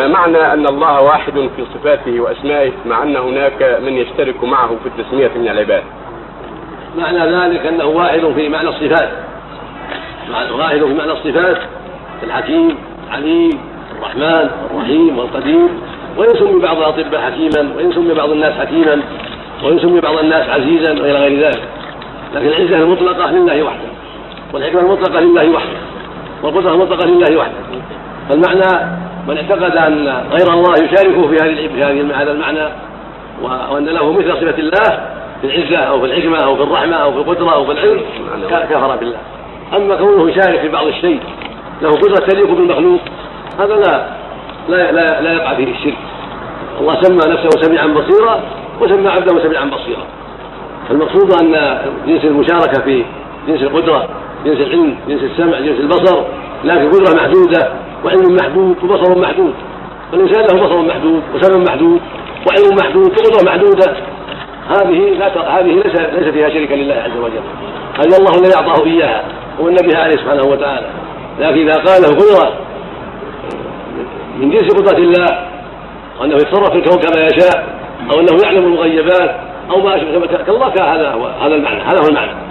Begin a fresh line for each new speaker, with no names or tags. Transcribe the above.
ما معنى أن الله واحد في صفاته وأسمائه مع أن هناك من يشترك معه في التسمية من العباد؟
معنى ذلك أنه واحد في معنى الصفات. واحد في معنى الصفات الحكيم العليم الرحمن الرحيم والقدير ويسمي بعض الأطباء حكيما ويسمي بعض الناس حكيما ويسمي بعض الناس عزيزا وإلى غير ذلك. لكن العزة المطلقة لله وحده والحكمة المطلقة لله وحده والقدرة المطلقة لله وحده. فالمعنى من اعتقد أن غير الله يشاركه في هذه هذا المعنى وأن له مثل صفة الله في العزة أو في الحكمة أو في الرحمة أو في القدرة أو في العلم كفر بالله. أما كونه يشارك في بعض الشيء له قدرة تليق بالمخلوق هذا لا لا لا, لا يقع فيه الشرك. الله سمى نفسه سميعا بصيرا وسمى عبده سميعا بصيرا. المقصود أن جنس المشاركة في جنس القدرة جنس العلم جنس السمع جنس البصر لكن قدرة محدودة وعلم محدود وبصر محدود. والإنسان له بصر محدود وسمع محدود وعلم محدود وقدره محدودة. هذه لا هذه ليس ليس فيها شريك لله عز وجل. هذا الله الذي أعطاه إياها والنبي عليه سبحانه وتعالى. لكن إذا قال له قدرة من جنس قدرة الله وأنه يتصرف في الكون كما يشاء أو أنه يعلم المغيبات أو ما أشبه كالله هذا هو هذا المعنى. هذا هو المعنى.